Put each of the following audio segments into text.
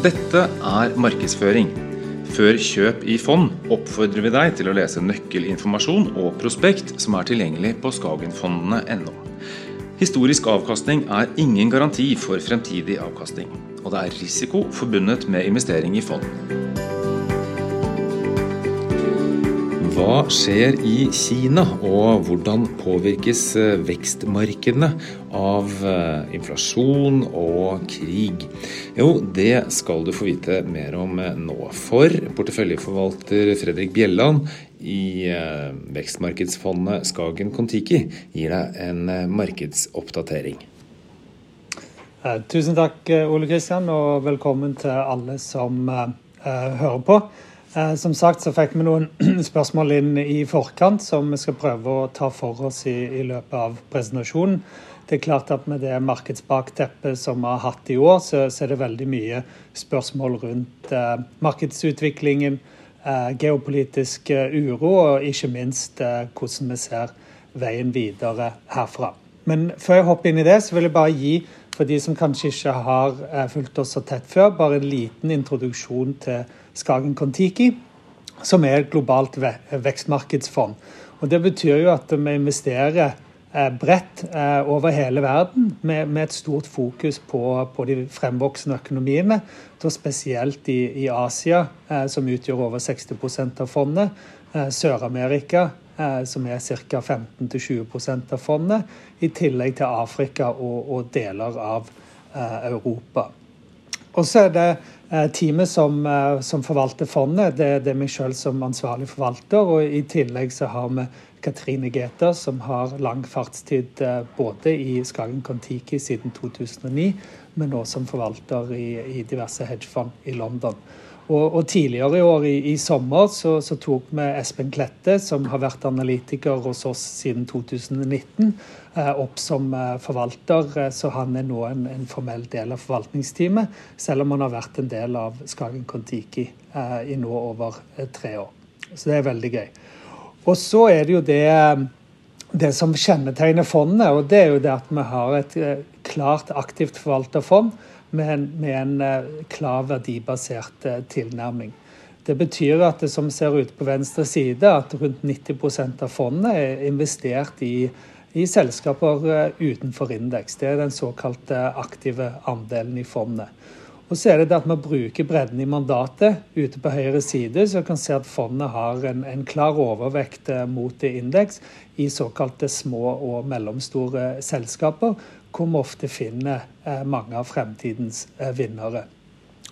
Dette er markedsføring. Før kjøp i fond oppfordrer vi deg til å lese nøkkelinformasjon og prospekt som er tilgjengelig på skagenfondene.no. Historisk avkastning er ingen garanti for fremtidig avkastning, og det er risiko forbundet med investering i fond. Hva skjer i Kina, og hvordan påvirkes eh, vekstmarkedene av eh, inflasjon og krig? Jo, det skal du få vite mer om eh, nå. For porteføljeforvalter Fredrik Bjelland i vekstmarkedsfondet Skagen Kon-Tiki gir deg en markedsoppdatering. Tusen takk, Ole Kristian, og velkommen til alle som hører på. Eh, som sagt så fikk vi noen spørsmål inn i forkant som vi skal prøve å ta for oss i, i løpet av presentasjonen. Det er klart at Med det markedsbakteppet som vi har hatt i år, så, så er det veldig mye spørsmål rundt eh, markedsutviklingen, eh, geopolitisk eh, uro og ikke minst eh, hvordan vi ser veien videre herfra. Men før jeg hopper inn i det, så vil jeg bare gi for de som kanskje ikke har eh, fulgt oss så tett før, bare en liten introduksjon til Skagen Kon-Tiki, som er et globalt vekstmarkedsfond. Og Det betyr jo at vi investerer eh, bredt eh, over hele verden, med, et stort fokus på, de fremvoksende økonomiene. Da spesielt i, Asia, som utgjør over 60 av fondet. Sør-Amerika, som er ca. 15-20% av fondet. I tillegg til Afrika og, og deler av Europa. Og så er det Eh, teamet som, eh, som, forvalter fondet, det, det er meg selv som ansvarlig forvalter. Og i tillegg så har vi Katrine Gæther, som har lang fartstid eh, både i Skagen Kon-Tiki siden 2009, men også som forvalter i, i diverse hedgefond i London. Og, og, tidligere i år, i, i sommer, så, så, tok vi Espen Klette, som har vært analytiker hos oss siden 2019, eh, opp som eh, forvalter. Eh, så han er nå en, en, formell del av forvaltningsteamet, selv om han har vært en del av Skagen Kon-Tiki i nå over tre år. Så det er veldig gøy. Og så er det jo det, det som kjennetegner fondet, og det er jo det at vi har et klart aktivt forvalterfond med en, med en eh, klar verdibasert eh, tilnærming. Det betyr at det som ser ut på venstre side, at rundt 90% av fondet er investert i, i selskaper eh, utenfor indeks. Det er den såkalte aktive andelen i fondet. Og så er det det at vi bruker bredden i mandatet ute på høyre side, så kan se at fondet har en, en klar overvekt mot indeks i såkalte små og mellomstore selskaper, hvor vi ofte finner eh, mange av fremtidens eh, vinnere.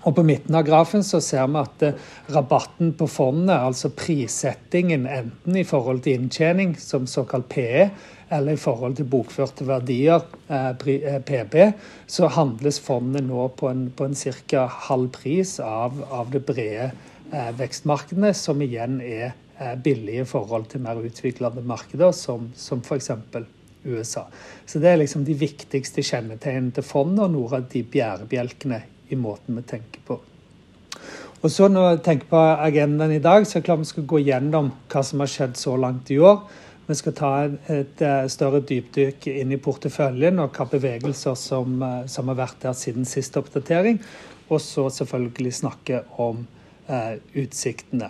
Og På midten av grafen så ser vi at eh, rabatten på fondet, altså prissettingen enten i forhold til inntjening, som såkalt PE, eller i forhold til bokførte verdier, PB, så handles fondet nå på en, på en ca. halv pris av, av det brede vekstmarkedet, som igjen er billige i forhold til mer utviklede markeder, som, som f.eks. USA. Så det er liksom de viktigste kjennetegnene til fondet, og noen av de bærebjelkene i måten vi tenker på. Og så Når vi tenker på agendaen i dag, så er det klart vi skal gå gjennom hva som har skjedd så langt i år. Vi skal ta et eh, større dypdykk inn i porteføljen og hva bevegelser som, eh, som har vært der siden siste oppdatering. Og så selvfølgelig snakke om eh, utsiktene.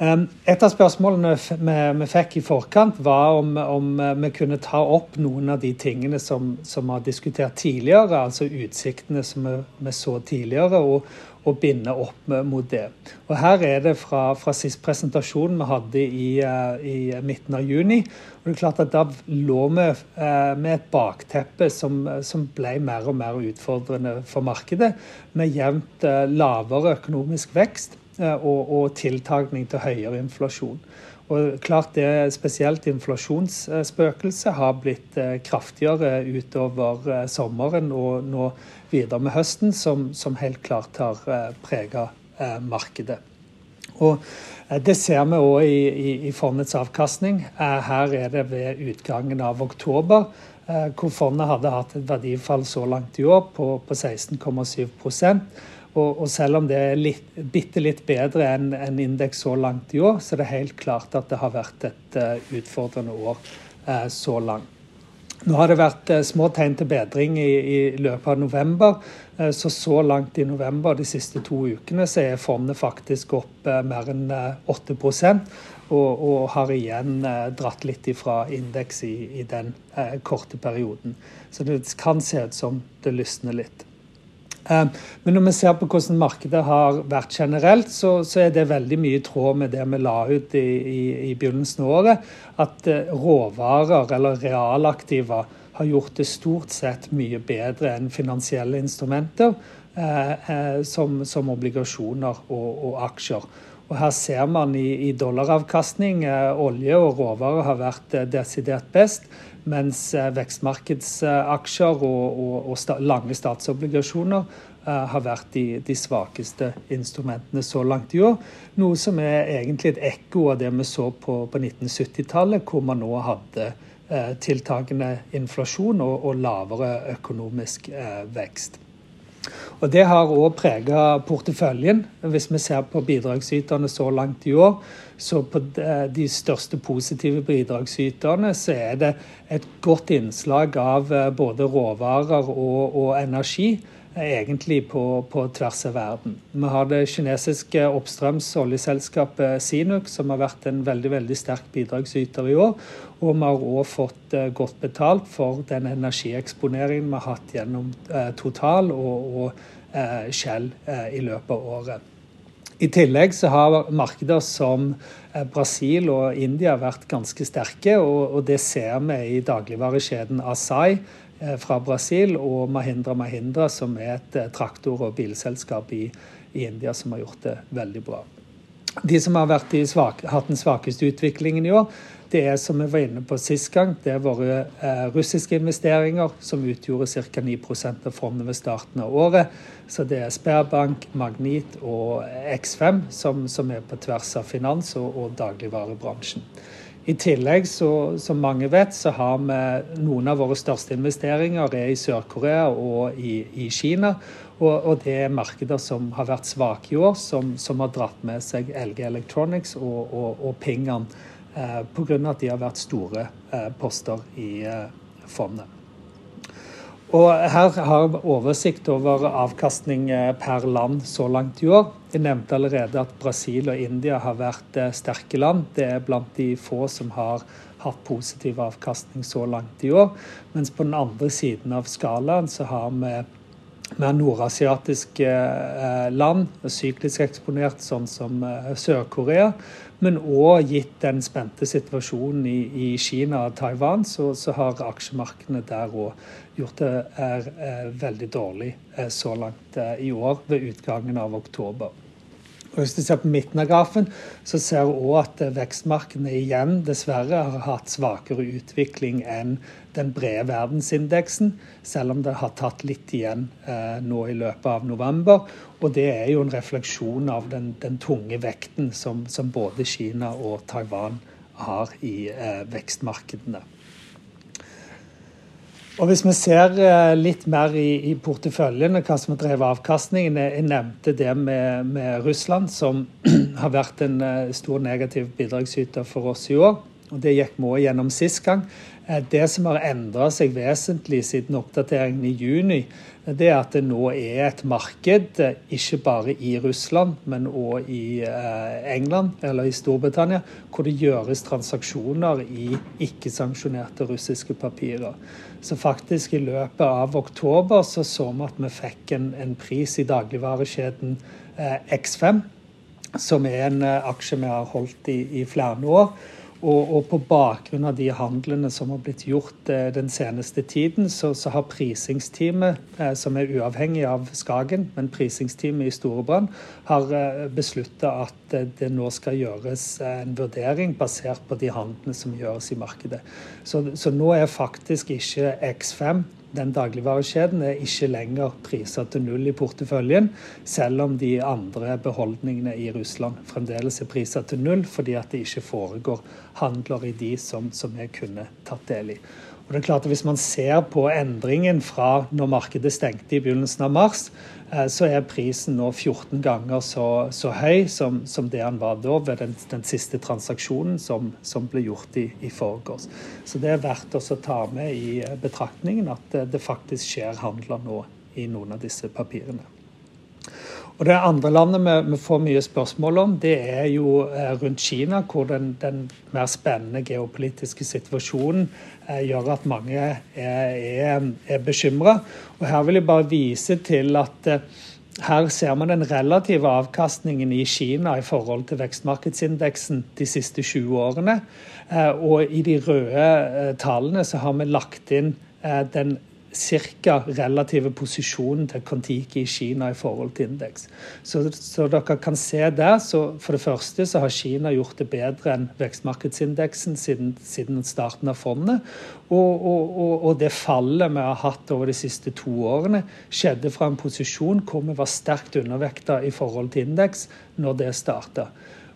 Et av spørsmålene vi, fikk i forkant, var om, om, eh, vi kunne ta opp noen av de tingene som vi har diskutert tidligere, altså utsiktene som vi, vi så tidligere, og, og, binde opp mot det. Og Her er det fra, fra sist presentasjon vi hadde i, eh, i, midten av juni. og det er klart at Da lå vi eh, med et bakteppe som, som, ble mer og mer utfordrende for markedet, med jevnt lavere økonomisk vekst og, og tiltakning til høyere inflasjon. Og klart det Spesielt inflasjonsspøkelset har blitt eh, kraftigere utover eh, sommeren og nå videre med høsten, som, som helt klart har prega markedet. Og Det ser vi òg i, i, i, fondets avkastning. Her er det ved utgangen av oktober, hvor fondet hadde hatt et verdifall så langt i år på, på 16,7 og, og, selv om det er litt, bitte litt bedre enn en indeks så langt i år, så er det helt klart at det har vært et uh, utfordrende år uh, så langt. Nå har det vært små tegn til bedring i, i løpet av november. Så så langt i november de siste to ukene så er fondet faktisk opp mer enn 8 og, og har igjen dratt litt ifra indeks i, i den korte perioden. Så det kan se ut som det lysner litt. Eh, men når vi ser på hvordan markedet har vært generelt, så, så er det veldig mye i tråd med det vi la ut i, i, i begynnelsen av året. At eh, råvarer eller realaktiva har gjort det stort sett mye bedre enn finansielle instrumenter, eh, eh, som, som, obligasjoner og, og, aksjer. Og Her ser man i, i dollaravkastning eh, olje og råvarer har vært desidert best mens eh, vekstmarkedsaksjer og, og, og sta, lange statsobligasjoner har vært de, de, svakeste instrumentene så langt i år. Noe som er egentlig et ekko av det vi så på, på 1970-tallet, hvor man nå hadde tiltakende inflasjon og, og lavere økonomisk vekst. Og Det har òg prega porteføljen. Hvis vi ser på bidragsyterne så langt i år, så på de største positive bidragsyterne så er det et godt innslag av eh, både råvarer og, og energi egentlig på, på, tvers av verden. Vi har det kinesiske oppstrøms oljeselskapet Sinuk, som har vært en veldig veldig sterk bidragsyter i år. Og vi har òg fått eh, godt betalt for den energieksponeringen vi har hatt gjennom eh, Total og, og eh, Shell eh, i løpet av året. I tillegg så har markeder som eh, Brasil og India vært ganske sterke, og, og det ser vi i dagligvarekjeden Asai fra Brasil, og Mahindra Mahindra, som er et eh, traktor- og bilselskap i, i, India som har gjort det veldig bra. De som har svak, hatt den svakeste utviklingen i år, det er som vi var inne på sist gang, det er våre eh, russiske investeringer, som utgjorde ca. 9 av fondet ved starten av året. Så det er Sperbank, Magnit og X5 som, som er på tvers av finans- og, og dagligvarebransjen. I tillegg, så, som mange vet, så har vi noen av våre største investeringer er i Sør-Korea og i, i Kina. Og, og, det er markeder som har vært svake i år, som, som har dratt med seg LG Electronics og, og, og Pingan eh, pga. at de har vært store eh, poster i eh, fondet. Og her har vi oversikt over avkastning eh, per land så langt i år. Jeg nevnte allerede at Brasil og India har vært eh, sterke land. Det er blant de få som har hatt positiv avkastning så langt i år. Mens på den andre siden av skalaen så har vi mer nordasiatiske eh, land, syklisk eksponert, sånn som Sør-Korea. Men òg gitt den spente situasjonen i, i Kina og Taiwan, så, så har aksjemarkedene der òg gjort det er, er veldig dårlig eh, så langt eh, i år, ved utgangen av oktober. Og hvis du ser på midten av grafen, så ser du òg at eh, vekstmarkedene igjen dessverre har hatt svakere utvikling enn den brede verdensindeksen, selv om det har tatt litt igjen eh, nå i løpet av november. Og det er jo en refleksjon av den, den tunge vekten som, som, både Kina og Taiwan har i eh, vekstmarkedene. Og Hvis vi ser eh, litt mer i, i porteføljen hva som har drevet avkastningen Jeg nevnte det med, med Russland, som har vært en eh, stor negativ bidragsyter for oss i år. Og Det gikk vi gjennom sist gang. Eh, det som har endra seg vesentlig siden oppdateringen i juni, det er at det nå er et marked, ikke bare i Russland, men òg i England eller i Storbritannia, hvor det gjøres transaksjoner i ikke-sanksjonerte russiske papirer. Så faktisk i løpet av oktober så så vi at vi fikk en, en pris i dagligvarekjeden eh, X5, som er en eh, aksje vi har holdt i, i flere år. Og, og, på bakgrunn av de handlene som har blitt gjort eh, den seneste tiden, så, så har prisingsteamet, eh, som er uavhengig av Skagen, men prisingsteamet i Storebrand, har eh, beslutta at eh, det nå skal gjøres eh, en vurdering basert på de handlene som gjøres i markedet. Så, så nå er faktisk ikke X5 den dagligvarekjeden er ikke lenger priset til null i porteføljen, selv om de andre beholdningene i Russland fremdeles er priset til null, fordi at det ikke foregår handler i de som, som jeg kunne tatt del i. Og det er klart at Hvis man ser på endringen fra når markedet stengte i begynnelsen av mars, eh, så er prisen nå 14 ganger så, så høy som, som, det han var da ved den, den siste transaksjonen som, som, ble gjort i, i forgårs. Så det er verdt å ta med i betraktningen at det, det faktisk skjer handler nå i noen av disse papirene. Og Det andre landet vi, vi, får mye spørsmål om, det er jo eh, rundt Kina, hvor den, den mer spennende geopolitiske situasjonen eh, gjør at mange er, er, er bekymra. Her vil jeg bare vise til at eh, her ser man den relative avkastningen i Kina i forhold til vekstmarkedsindeksen de siste 20 årene. Eh, og i de røde eh, tallene så har vi lagt inn den ca. relative posisjonen til Kon-Tiki i Kina i forhold til indeks. Så, så, dere kan se der, så for det første så har Kina gjort det bedre enn vekstmarkedsindeksen siden, siden starten av fondet. Og, og, og, det fallet vi har hatt over de siste to årene, skjedde fra en posisjon hvor vi var sterkt undervekta i forhold til indeks når det starta.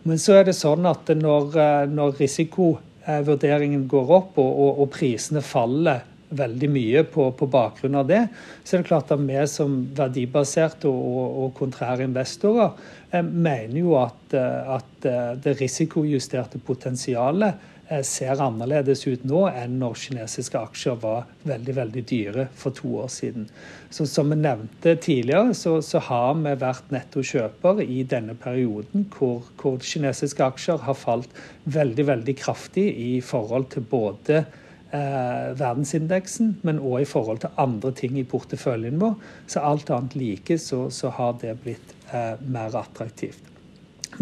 Men så er det sånn at når, når risikovurderingen går opp og, og prisene faller veldig mye på, på, bakgrunn av det. Så er det klart at vi som verdibaserte og, og, og kontrære investorer eh, mener jo at, eh, at, eh, det risikojusterte potensialet ser annerledes ut nå enn når kinesiske aksjer var veldig veldig dyre for to år siden. Så Som vi nevnte tidligere, så, så har vi vært nettokjøper i denne perioden hvor, hvor kinesiske aksjer har falt veldig veldig kraftig i forhold til både verdensindeksen, men òg i forhold til andre ting i porteføljen vår. Så alt annet like, så, så har det blitt eh, mer attraktivt.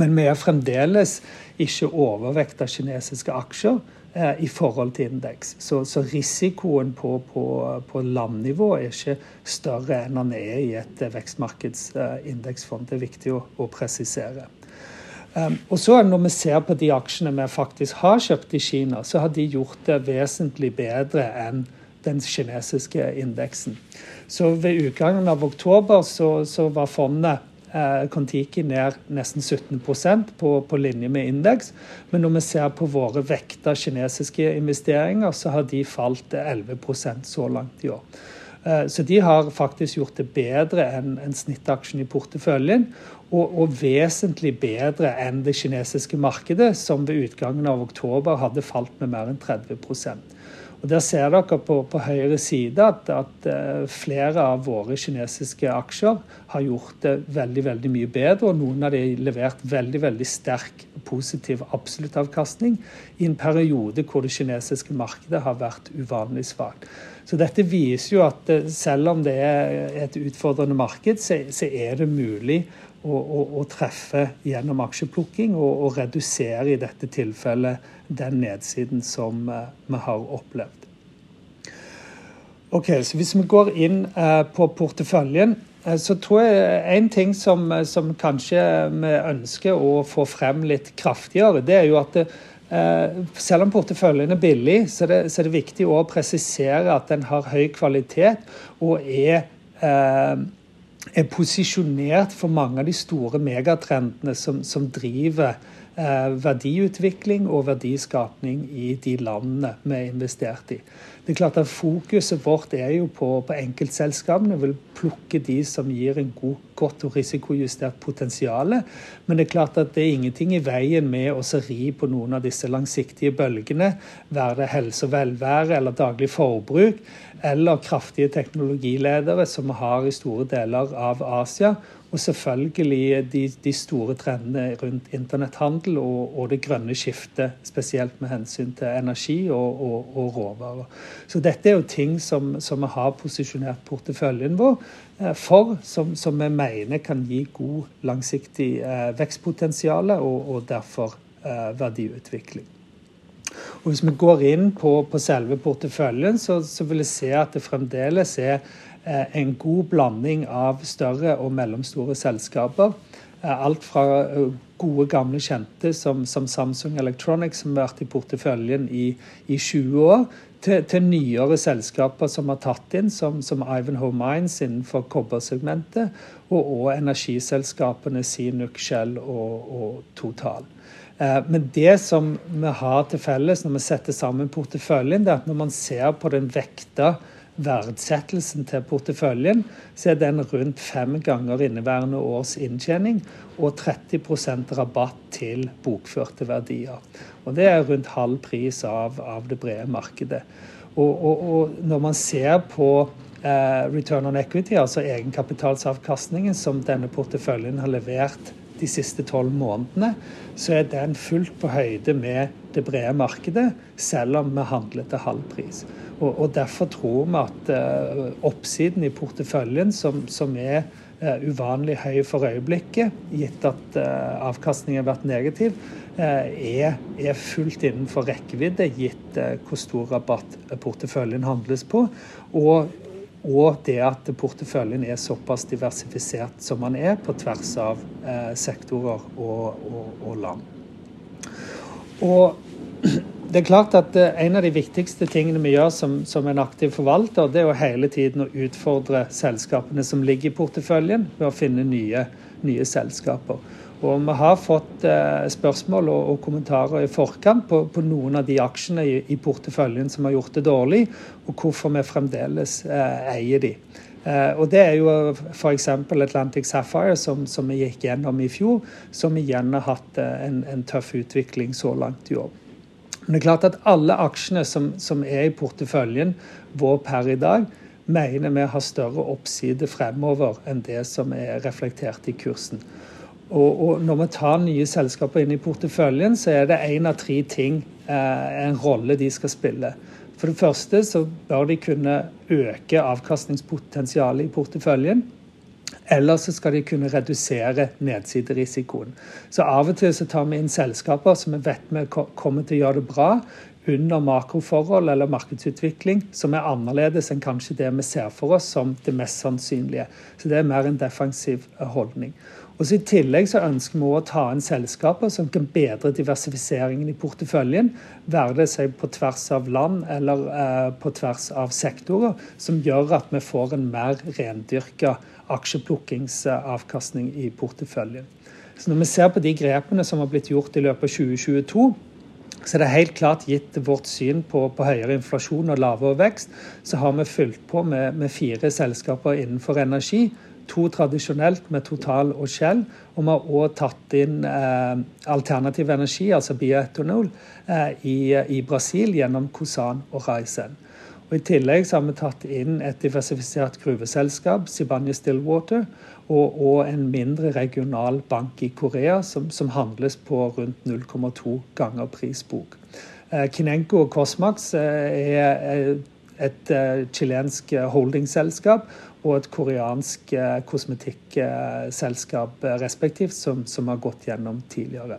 Men vi er fremdeles ikke overvekt kinesiske aksjer eh, i forhold til indeks. Så, så risikoen på, på, på, landnivå er ikke større enn den er i et vekstmarkedsindeksfond. Det er viktig å, å presisere. Um, og så Når vi ser på de aksjene vi faktisk har kjøpt i Kina, så har de gjort det vesentlig bedre enn den kinesiske indeksen. Så Ved utgangen av oktober så, så var fondet eh, Kontiki ned nesten 17 på, på linje med indeks. Men når vi ser på våre vekta kinesiske investeringer, så har de falt 11% så langt i år. Eh, så de har faktisk gjort det bedre enn en snittaksjen i porteføljen. Og, og, vesentlig bedre enn det kinesiske markedet, som ved utgangen av oktober hadde falt med mer enn 30% og Der ser dere på, på høyre side at, at, eh, flere av våre kinesiske aksjer har gjort det veldig veldig mye bedre, og noen av de har levert veldig veldig sterk positiv absoluttavkastning i en periode hvor det kinesiske markedet har vært uvanlig svakt. Så dette viser jo at eh, selv om det er et utfordrende marked, så, er det mulig å, å, å, treffe gjennom aksjeplukking og, og redusere i dette tilfellet den nedsiden som uh, vi har opplevd. Ok, så Hvis vi går inn uh, på porteføljen, så tror jeg en ting som, som, kanskje vi ønsker å få frem litt kraftigere, det er jo at det, selv om porteføljen er billig, så er, det, så er det viktig å presisere at den har høy kvalitet og er er posisjonert for mange av de store megatrendene som, som driver eh, verdiutvikling og verdiskapning i de landene vi er investert i. Det er klart at Fokuset vårt er jo på, på enkeltselskapene. vil plukke de som gir en god, godt og risikojustert potensial. Men det er klart at det er ingenting i veien med å ri på noen av disse langsiktige bølgene. Være det helse og velvære eller daglig forbruk eller kraftige teknologiledere som vi har i store deler av Asia. Og selvfølgelig de, de store trendene rundt internetthandel og, og, det grønne skiftet, spesielt med hensyn til energi og, og, og råvarer. Så dette er jo ting som, som vi har posisjonert porteføljen vår eh, for, som, som, vi mener kan gi god langsiktig eh, vekstpotensial og, derfor eh, verdiutvikling. Og Hvis vi går inn på, på selve porteføljen, så, så, vil jeg se at det fremdeles er en god blanding av større og mellomstore selskaper. Eh, alt fra eh, gode, gamle kjente som, som, Samsung Electronics, som har vært i porteføljen i, i 20 år, til, til, nyere selskaper som har tatt inn, som, som Ivanhoe Mines innenfor kobbersegmentet, og, og energiselskapene Sinuk, Shell og, og Total. Men det som vi har til felles når vi setter sammen porteføljen, det er at når man ser på den vekta verdsettelsen til porteføljen, så er den rundt fem ganger inneværende års inntjening og 30% rabatt til bokførte verdier. Og Det er rundt halv pris av, av det brede markedet. Og, og, og, når man ser på eh, return on equity, altså egenkapitalsavkastningen som denne porteføljen har levert de siste tolv månedene, så er den fullt på høyde med det brede markedet, selv om vi handler til halv pris. Og, og Derfor tror vi at uh, oppsiden i porteføljen, som, som er uh, uvanlig høy for øyeblikket, gitt at uh, avkastningen har vært negativ, er, er, fullt innenfor rekkevidde, gitt hvor stor rabatt porteføljen handles på. Og, og det at porteføljen er såpass diversifisert som den er, på tvers av sektorer og, og, og land. Og det er klart at eh, En av de viktigste tingene vi gjør som, som, en aktiv forvalter, det er jo hele tiden å utfordre selskapene som ligger i porteføljen, ved å finne nye, nye selskaper. Og Vi har fått eh, spørsmål og, og, kommentarer i forkant på, på noen av de aksjene i, i, porteføljen som har gjort det dårlig, og hvorfor vi fremdeles eh, eier de. Eh, og Det er jo f.eks. Atlantic Sapphire, som, som, vi gikk gjennom i fjor, som igjen har hatt eh, en, en tøff utvikling så langt i år. Men det er klart at alle aksjene som, som er i porteføljen vår per i dag, mener vi har større oppside fremover enn det som er reflektert i kursen. Og, og når vi tar nye selskaper inn i porteføljen, så er det én av tre ting eh, en rolle de skal spille. For det første så bør de kunne øke avkastningspotensialet i porteføljen. Eller så skal de kunne redusere nedsiderisikoen. Så av og til så tar vi inn selskaper som vi vet vi kommer til å gjøre det bra under makroforhold eller markedsutvikling som er annerledes enn kanskje det vi ser for oss som det mest sannsynlige. Så det er mer en defensiv eh, holdning. Og så I tillegg så ønsker vi å ta inn selskaper som kan bedre diversifiseringen i porteføljen, være det seg på tvers av land eller eh, på tvers av sektorer, som gjør at vi får en mer rendyrka aksjeplukkingsavkastning i porteføljen. Så Når vi ser på de grepene som har blitt gjort i løpet av 2022, så er det helt klart gitt vårt syn på, på høyere inflasjon og lavere vekst, så har vi fulgt på med, med fire selskaper innenfor energi to tradisjonelt med Total og Shell. Og vi har òg tatt inn eh, alternativ energi, altså bioetanol, eh, i, i, Brasil gjennom Cosan og Raizen. Og I tillegg så har vi tatt inn et diversifisert gruveselskap, Sibanye Stillwater, og, og, en mindre regional bank i Korea som, som handles på rundt 0,2 ganger prisbok. Eh, Kinenko og Cosmax eh, er et eh, chilensk holdingselskap og et koreansk eh, kosmetikkselskap respektivt, som, som, har gått gjennom tidligere.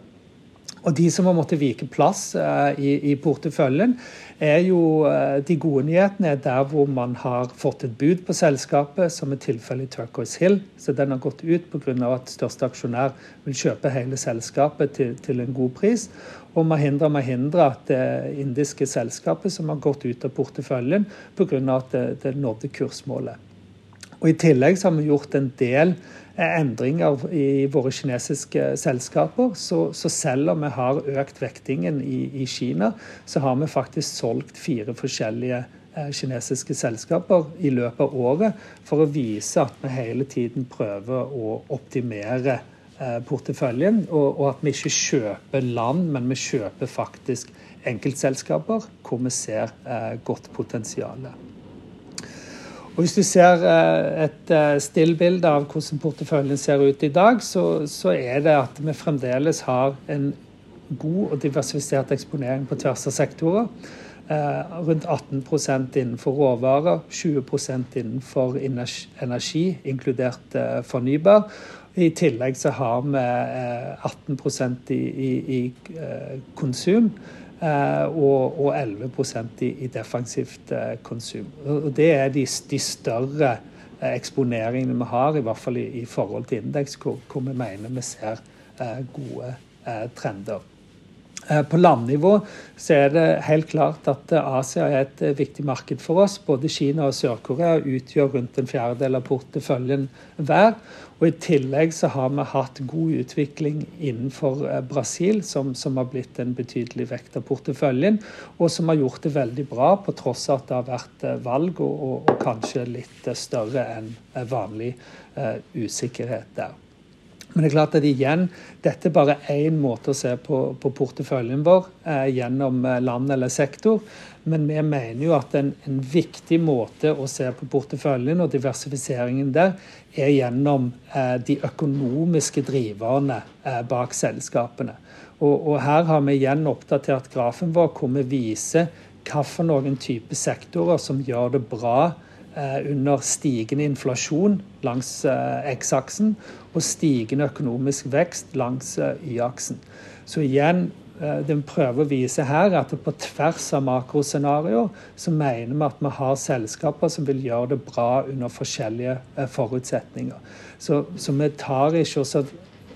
Og De som har måttet vike plass uh, i, porteføljen, er jo uh, de gode nyhetene er der hvor man har fått et bud på selskapet, som er tilfellet i Turquoise Hill. Så den har gått ut pga. at største aksjonær vil kjøpe hele selskapet til, til en god pris. Og Mahindra Mahindra, det indiske selskapet som har gått ut av porteføljen pga. at det, det nådde kursmålet. Og I tillegg så har vi gjort en del eh, endringer i våre kinesiske selskaper. Så, så selv om vi har økt vektingen i, i, Kina, så har vi faktisk solgt fire forskjellige eh, kinesiske selskaper i løpet av året for å vise at vi hele tiden prøver å optimere eh, porteføljen, og, og at vi ikke kjøper land, men vi kjøper faktisk enkeltselskaper hvor vi ser godt potensial. Og Hvis du ser eh, et eh, stillbilde av hvordan porteføljen ser ut i dag, så, så, er det at vi fremdeles har en god og diversifisert eksponering på tvers av sektorer. Eh, rundt 18% innenfor råvarer, 20% innenfor energi, inkludert fornybar. I tillegg så har vi eh, 18 i, i, i konsum. Eh, og, og 11 i, i defensivt eh, konsum. Og Det er de, de større eh, eksponeringene vi har, i hvert fall i, i forhold til indeks, hvor, hvor, vi mener vi ser gode trender. På landnivå så er det helt klart at Asia er et viktig marked for oss. Både Kina og Sør-Korea utgjør rundt en fjerdedel av porteføljen hver. Og I tillegg så har vi hatt god utvikling innenfor eh, Brasil, som, som, har blitt en betydelig vekt av porteføljen, og som har gjort det veldig bra, på tross av at det har vært eh, valg og, og, og kanskje litt eh, større enn vanlig uh, usikkerhet der. Men det er klart at igjen, dette er bare én måte å se på, på porteføljen vår eh, gjennom land eller sektor. Men vi mener jo at en, en, viktig måte å se på porteføljen og diversifiseringen der, er gjennom eh, de økonomiske driverne eh, bak selskapene. Og, og, her har vi igjen oppdatert grafen vår hvor vi viser hvilke type sektorer som gjør det bra eh, under stigende inflasjon langs eh, X-aksen og stigende økonomisk vekst langs eh, Y-aksen. Så igjen, Eh, den prøver å vise her at på tvers av makroscenarioer så mener vi at vi har selskaper som vil gjøre det bra under forskjellige eh, forutsetninger. Så, så vi tar ikke også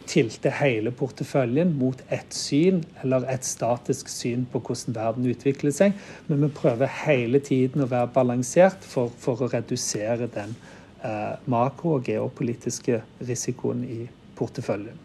tilte hele porteføljen mot ett syn eller et statisk syn på hvordan verden utvikler seg, men vi prøver hele tiden å være balansert for, for å redusere den eh, makro- og geopolitiske risikoen i porteføljen.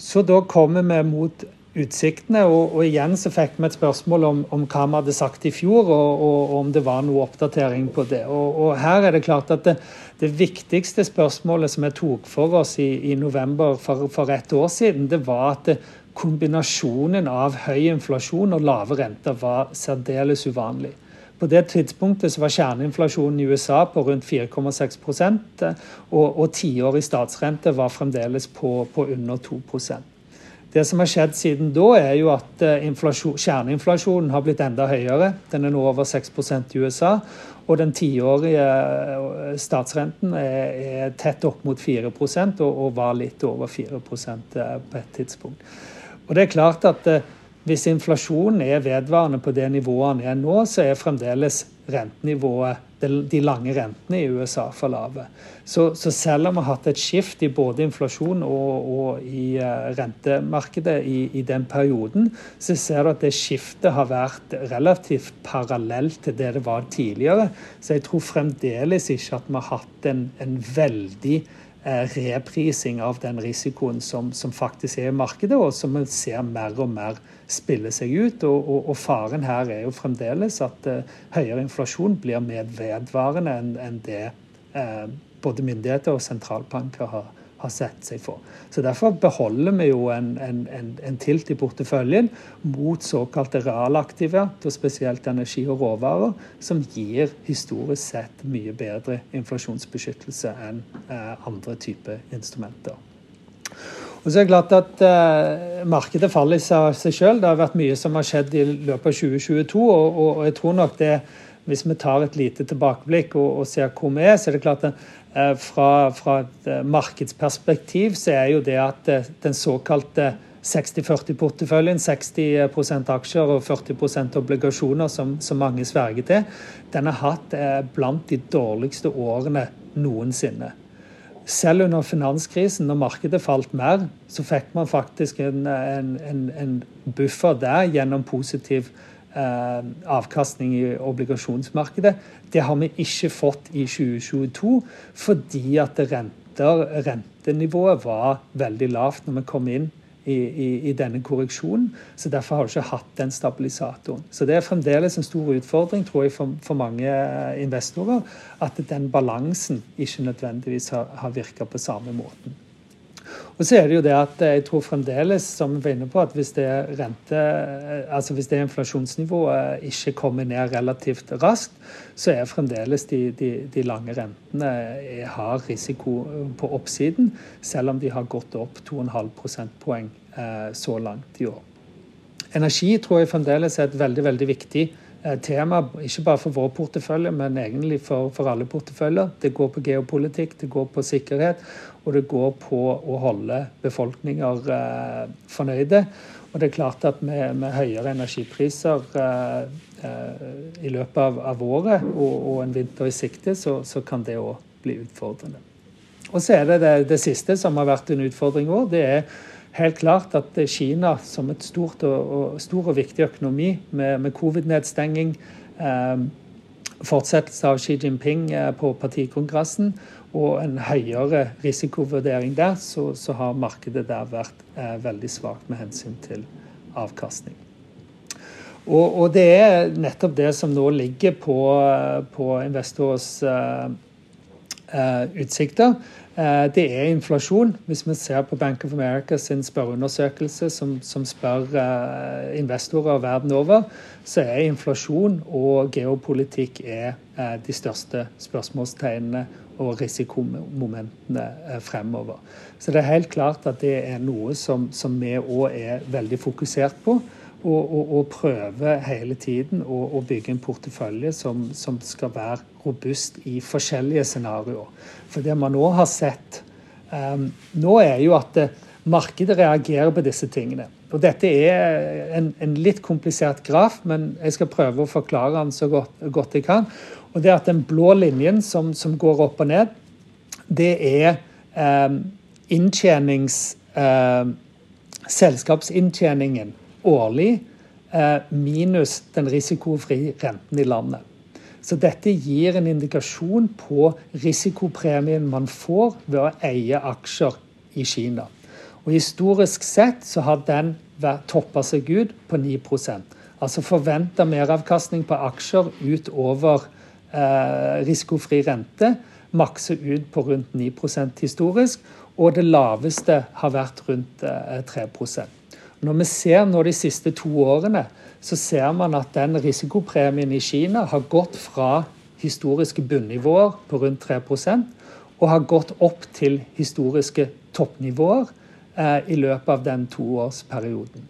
Så da kommer vi mot utsiktene, og, og igjen så fikk vi et spørsmål om, om, hva vi hadde sagt i fjor, og, og, om det var noe oppdatering på det. Og, her er det klart at det, det, viktigste spørsmålet som vi tok for oss i, i november for, for ett år siden, det var at kombinasjonen av høy inflasjon og lave renter var særdeles uvanlig. På det tidspunktet så var kjerneinflasjonen i USA på rundt 4,6% og, og tiårig statsrente var fremdeles på, på under 2 det som har skjedd siden da, er jo at eh, kjerneinflasjonen har blitt enda høyere. Den er nå over 6 i USA. Og den tiårige eh, statsrenten er, tett opp mot 4 og, og var litt over 4 eh, på et tidspunkt. Og det er klart at hvis inflasjonen er vedvarende på det nivået den er nå, så er fremdeles rentenivået de lange rentene i USA for lave. Så, så, selv om vi har hatt et skift i både inflasjon og, og i uh, rentemarkedet i, i, den perioden, så ser du at det skiftet har vært relativt parallelt til det det var tidligere. Så jeg tror fremdeles ikke at vi har hatt en, en veldig reprising av den risikoen som, som, faktisk er i markedet, og som vi ser mer og mer spille seg ut. Og, og, og faren her er jo fremdeles at uh, høyere inflasjon blir mer vedvarende enn en det uh, både myndigheter og sentralbanker har, har, sett seg for. Så Derfor beholder vi jo en, en, en tilt i porteføljen mot såkalte realaktive, og spesielt energi og råvarer, som gir historisk sett mye bedre inflasjonsbeskyttelse enn eh, andre typer instrumenter. Og så er det klart at eh, Markedet faller i seg selv. Det har vært mye som har skjedd i løpet av 2022. Og, og, jeg tror nok det, hvis vi tar et lite tilbakeblikk og, og ser hvor vi er, så er det klart at fra, fra, et uh, markedsperspektiv så er jo det at den såkalte 60-40-porteføljen, 60% aksjer og 40% obligasjoner, som, som, mange sverger til, den har hatt blant de dårligste årene noensinne. Selv under finanskrisen, når markedet falt mer, så fikk man faktisk en, en, en, en buffer der gjennom positiv eh, avkastning i obligasjonsmarkedet. Det har vi ikke fått i 2022 fordi at renter, rentenivået var veldig lavt når vi kom inn i, i, i, denne korreksjonen. Så Derfor har du ikke hatt den stabilisatoren. Så Det er fremdeles en stor utfordring tror jeg, for, for mange eh, investorer at den balansen ikke nødvendigvis har, har virka på samme måten. Og så er det jo det at jeg tror fremdeles, som vi var inne på, at hvis det, rente, altså hvis det inflasjonsnivået ikke kommer ned relativt raskt, så er fremdeles de, de, de lange rentene har risiko på oppsiden, selv om de har gått opp 2,5 prosentpoeng eh, så langt i år. Energi tror jeg fremdeles er et veldig, veldig viktig Eh, tema, ikke bare for vår portefølje, men egentlig for, for, alle porteføljer. Det går på geopolitikk, det går på sikkerhet, og det går på å holde befolkninger eh, fornøyde. Og det er klart at med, med høyere energipriser eh, eh, i løpet av, av året og, og, en vinter i sikte, så, så kan det òg bli utfordrende. Og så er det, det det siste som har vært en utfordring òg. Det er helt klart at Kina som et stort og, og stor og viktig økonomi med, med covid-nedstenging, eh, fortsettelse av Xi Jinping eh, på partikongressen og en høyere risikovurdering der, så, så har markedet der vært eh, veldig svakt med hensyn til avkastning. Og, og, det er nettopp det som nå ligger på, på investorers eh, eh, utsikter. Eh, det er inflasjon. Hvis vi ser på Bank of America sin spørreundersøkelse som, som spør eh, investorer verden over, så er inflasjon og geopolitikk er eh, de største spørsmålstegnene og risikomomentene fremover. Så det er helt klart at det er noe som, som vi òg er veldig fokusert på og, og, og prøve hele tiden å, å, bygge en portefølje som, som, skal være robust i forskjellige scenarioer. For det man nå har sett um, nå, er jo at det, markedet reagerer på disse tingene. Og Dette er en, en, litt komplisert graf, men jeg skal prøve å forklare den så godt, godt jeg kan. Og det at Den blå linjen som, som går opp og ned, det er um, inntjenings... Um, selskapsinntjeningen årlig eh, minus den risikofrie renten i landet. Så dette gir en indikasjon på risikopremien man får ved å eie aksjer i Kina. Og Historisk sett så har den toppa seg ut på 9% Altså forventa meravkastning på aksjer utover eh, risikofri rente makser ut på rundt 9% historisk, og det laveste har vært rundt eh, 3 når vi ser nå de siste to årene, så ser man at den risikopremien i Kina har gått fra historiske bunnivåer på rundt 3% og har gått opp til historiske toppnivåer eh, i løpet av den toårsperioden.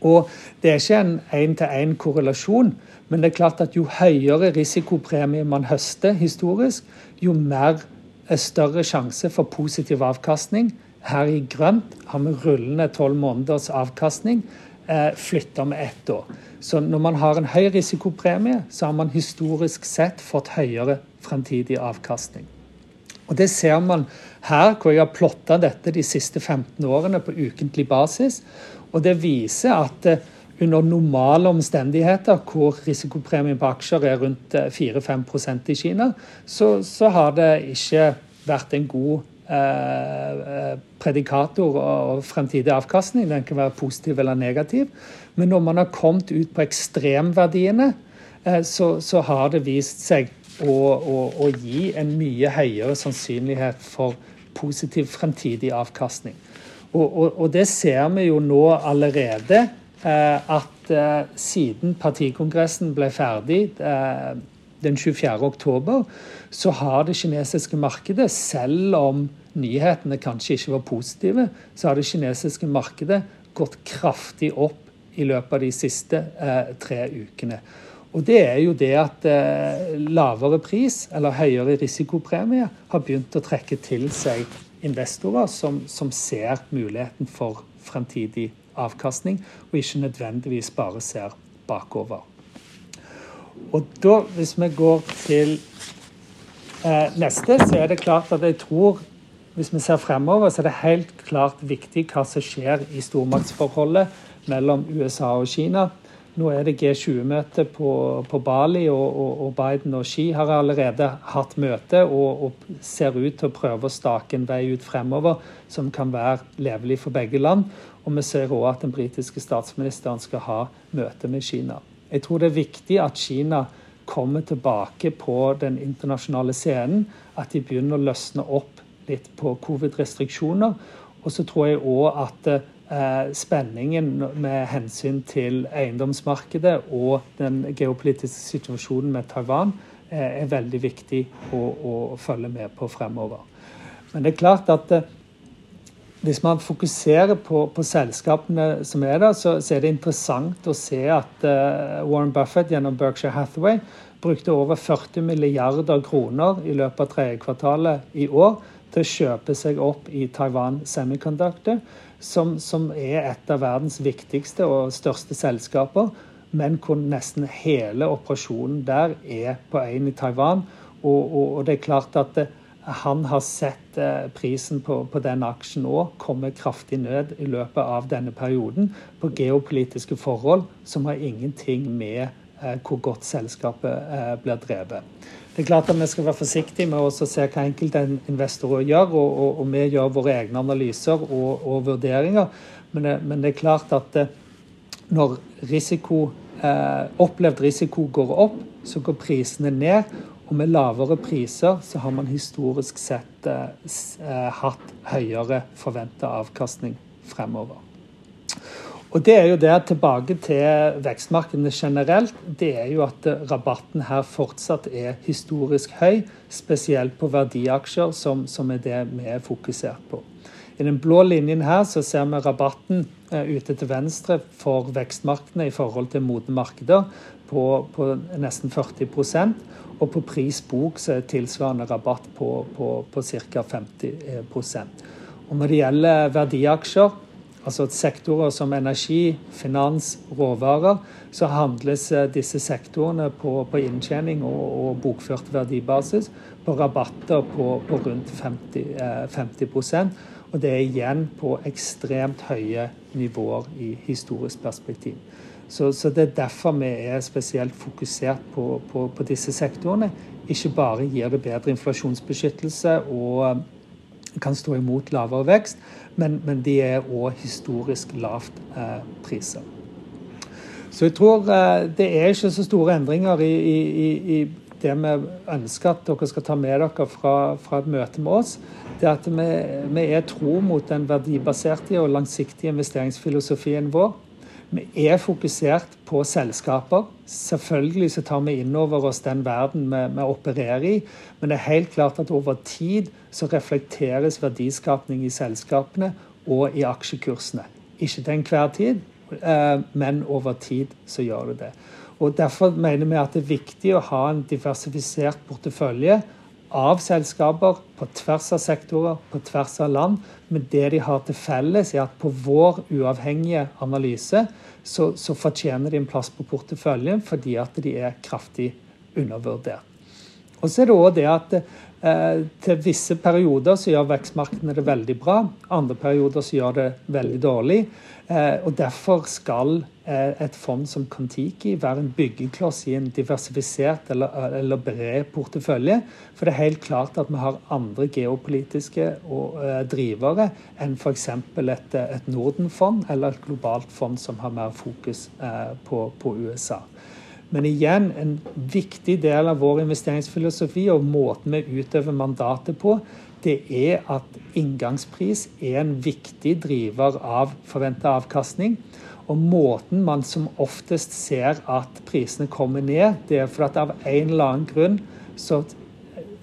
Og Det er ikke en én-til-én korrelasjon, men det er klart at jo høyere risikopremie man høster historisk, jo mer er større sjanse for positiv avkastning her i grønt har vi rullende tolv måneders avkastning eh, flytta med ett år. Så når man har en høy risikopremie, så har man historisk sett fått høyere fremtidig avkastning. Og Det ser man her, hvor jeg har plotta dette de siste 15 årene på ukentlig basis. Og det viser at eh, under normale omstendigheter, hvor risikopremien på aksjer er rundt 4-5 eh, i Kina, så, så, har det ikke vært en god predikator og fremtidig avkastning. Den kan være positiv eller negativ. Men når man har kommet ut på ekstremverdiene, eh, så, så har det vist seg å, å, å, gi en mye høyere sannsynlighet for positiv fremtidig avkastning. Og, og, og det ser vi jo nå allerede. At siden partikongressen ble ferdig den 24. oktober, så har det kinesiske markedet, selv om nyhetene kanskje ikke var positive, så har det kinesiske markedet gått kraftig opp i løpet av de siste eh, tre ukene. Og det er jo det at eh, lavere pris eller høyere risikopremie har begynt å trekke til seg investorer som, som ser muligheten for fremtidig avkastning, og ikke nødvendigvis bare ser bakover. Og da, hvis vi går til eh, neste, så er det klart at jeg tror hvis vi ser fremover, så er det helt klart viktig hva som skjer i stormaktsforholdet mellom USA og Kina. Nå er det G20-møte på, på, Bali, og, og, og, Biden og Xi har allerede hatt møte og, og, ser ut til å prøve å stake en vei ut fremover som kan være levelig for begge land. Og vi ser òg at den britiske statsministeren skal ha møte med Kina. Jeg tror det er viktig at Kina kommer tilbake på den internasjonale scenen, at de begynner å løsne opp litt på covid-restriksjoner. Og så tror jeg òg at eh, spenningen med hensyn til eiendomsmarkedet og den geopolitiske situasjonen med Taiwan eh, er veldig viktig å, å, følge med på fremover. Men det er klart at eh, hvis man fokuserer på, på, selskapene som er der, så, så, er det interessant å se at uh, Warren Buffett gjennom Berkshire Hathaway brukte over 40 milliarder kroner i løpet av tredje kvartalet i år til å kjøpe seg opp i Taiwan Semiconductor, som, som, er et av verdens viktigste og største selskaper, men hvor nesten hele operasjonen der er på én i Taiwan. Og, og, og, det er klart at det, han har sett eh, prisen på, på den aksjen òg komme kraftig ned i løpet av denne perioden på geopolitiske forhold som har ingenting med eh, hvor godt selskapet eh, blir drevet. Det er klart at Vi skal være forsiktige med å se hva enkelte investorer gjør, og, og, og, vi gjør våre egne analyser og, og vurderinger. Men det, men det, er klart at når risiko, opplevd risiko går opp, så går prisene ned. Og med lavere priser så har man historisk sett eh, eh, hatt høyere forventa avkastning fremover. Og det er jo det tilbake til vekstmarkedene generelt. Det er jo at rabatten her fortsatt er historisk høy, spesielt på verdiaksjer, som, som er det vi er fokusert på. I den blå linjen her så ser vi rabatten eh, ute til venstre for vekstmarkedene i forhold til modne markeder på, på nesten 40 og på pris bok så er tilsvarende rabatt på, på, på ca. 50 Og Når det gjelder verdiaksjer, altså sektorer som energi, finans, råvarer, så handles eh, disse sektorene på, på inntjening og, og, bokført verdibasis på rabatter på, på rundt 50, 50 eh, Og det er igjen på ekstremt høye nivåer i historisk perspektiv. Så, så, det er derfor vi er spesielt fokusert på, på, på, disse sektorene. Ikke bare gir det bedre inflasjonsbeskyttelse og kan stå imot lavere vekst, men, men de er òg historisk lavt eh, priser. Så jeg tror eh, det er ikke så store endringer i, i, i, det vi ønsker at dere skal ta med dere fra, fra et møte med oss. Det er at vi, vi er tro mot den verdibaserte og langsiktige investeringsfilosofien vår. Vi er fokusert på selskaper. Selvfølgelig så tar vi inn over oss den verden vi, vi, opererer i, men det er helt klart at over tid så reflekteres verdiskapning i selskapene og i aksjekursene. Ikke til enhver tid, eh, men over tid så gjør det det. Og Derfor mener vi at det er viktig å ha en diversifisert portefølje av selskaper på tvers av sektorer, på tvers av land. Men det de har til felles, er at på vår uavhengige analyse så, så fortjener de en plass på porteføljen fordi at de er kraftig undervurdert. Og så er det også det at eh, til visse perioder så gjør vekstmarkedene det veldig bra. Andre perioder så gjør det veldig dårlig. Eh, og derfor skal eh, et fond som Kon-Tiki være en byggekloss i en diversifisert eller, eller, bred portefølje. For det er helt klart at vi har andre geopolitiske og, eh, drivere enn f.eks. Et, et Norden-fond eller et globalt fond som har mer fokus eh, på, på USA. Men igjen, en viktig del av vår investeringsfilosofi og måten vi utøver mandatet på, det er at inngangspris er en viktig driver av forventa avkastning. Og måten man som oftest ser at prisene kommer ned, det er for at av en eller annen grunn så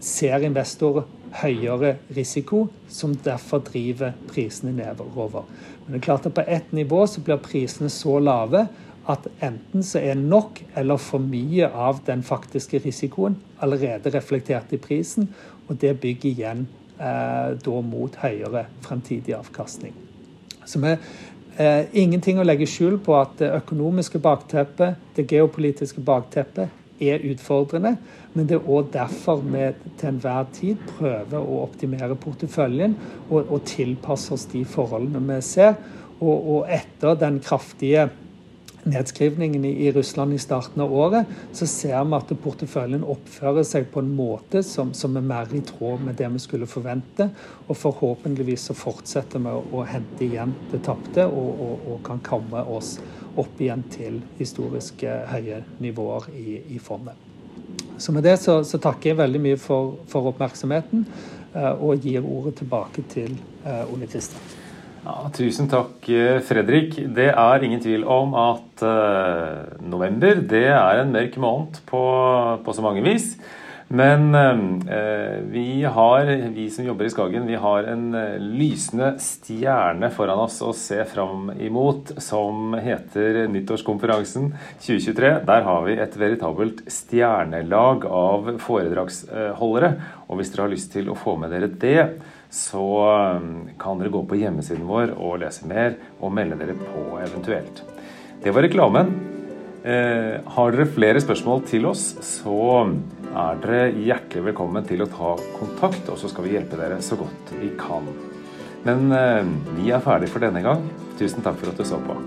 ser investorer høyere risiko, som derfor driver prisene nedover. Men det er klart at på ett nivå så blir prisene så lave at enten så er nok eller for mye av den faktiske risikoen allerede reflektert i prisen, og det bygger igjen eh, da mot høyere fremtidig avkastning. Så vi eh, ingenting å legge skjul på at det økonomiske bakteppet, det geopolitiske bakteppet, er utfordrende. Men det er òg derfor vi til enhver tid prøver å optimere porteføljen og, og tilpasse oss de forholdene vi ser. Og, og etter den kraftige nedskrivningen i, Russland i starten av året, så ser vi at porteføljen oppfører seg på en måte som, som, er mer i tråd med det vi skulle forvente. Og forhåpentligvis så fortsetter vi å, hente igjen det tapte og, og, og, kan komme oss opp igjen til historisk høye nivåer i, i fondet. Så med det så, så, takker jeg veldig mye for, for oppmerksomheten eh, og gir ordet tilbake til eh, Ole Kristian. Ja, tusen takk, eh, Fredrik. Det er ingen tvil om at uh, november det er en mørk måned på, på så mange vis. Men uh, vi har, vi som jobber i Skagen, vi har en uh, lysende stjerne foran oss å se fram imot, som heter nyttårskonferansen 2023. Der har vi et veritabelt stjernelag av foredragsholdere. Og hvis dere har lyst til å få med dere det, så um, kan dere gå på hjemmesiden vår og lese mer og melde dere på eventuelt. Det var reklamen. Eh, har dere flere spørsmål til oss, så er dere hjertelig velkommen til å ta kontakt, og så skal vi hjelpe dere så godt vi kan. Men eh, vi er ferdig for denne gang. Tusen takk for at du så på.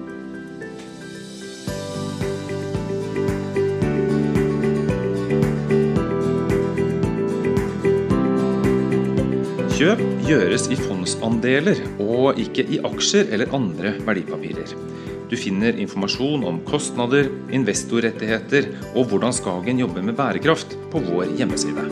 Kjøp gjøres i fondsandeler og ikke i aksjer eller andre verdipapirer. Du finner informasjon om kostnader, investorrettigheter og hvordan Skagen jobber med bærekraft på vår hjemmeside.